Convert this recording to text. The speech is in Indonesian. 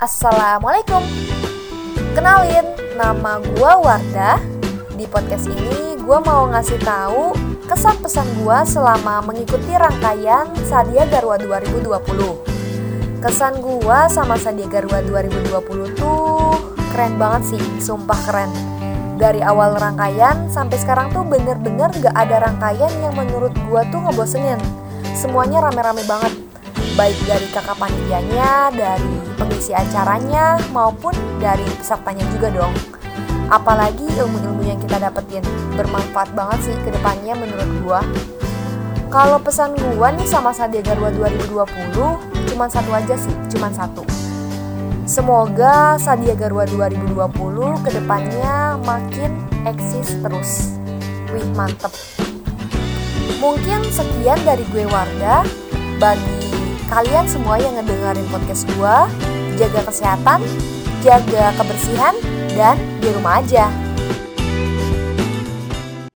Assalamualaikum. Kenalin, nama gue Wardah. Di podcast ini gue mau ngasih tahu kesan pesan gue selama mengikuti rangkaian Sadia Garwa 2020 Kesan gue sama Sadia Garwa 2020 tuh keren banget sih, sumpah keren. Dari awal rangkaian sampai sekarang tuh bener-bener gak ada rangkaian yang menurut gue tuh ngebosenin. Semuanya rame-rame banget baik dari kakak panitianya, dari pengisi acaranya, maupun dari pesertanya juga dong. Apalagi ilmu-ilmu yang kita dapetin bermanfaat banget sih ke depannya menurut gua. Kalau pesan gua nih sama Sadia Garwa 2020 cuman satu aja sih, cuman satu. Semoga Sadia Garwa 2020 ke depannya makin eksis terus. Wih, mantep. Mungkin sekian dari gue Wardah. Bagi kalian semua yang ngedengerin podcast gue, jaga kesehatan, jaga kebersihan, dan di rumah aja.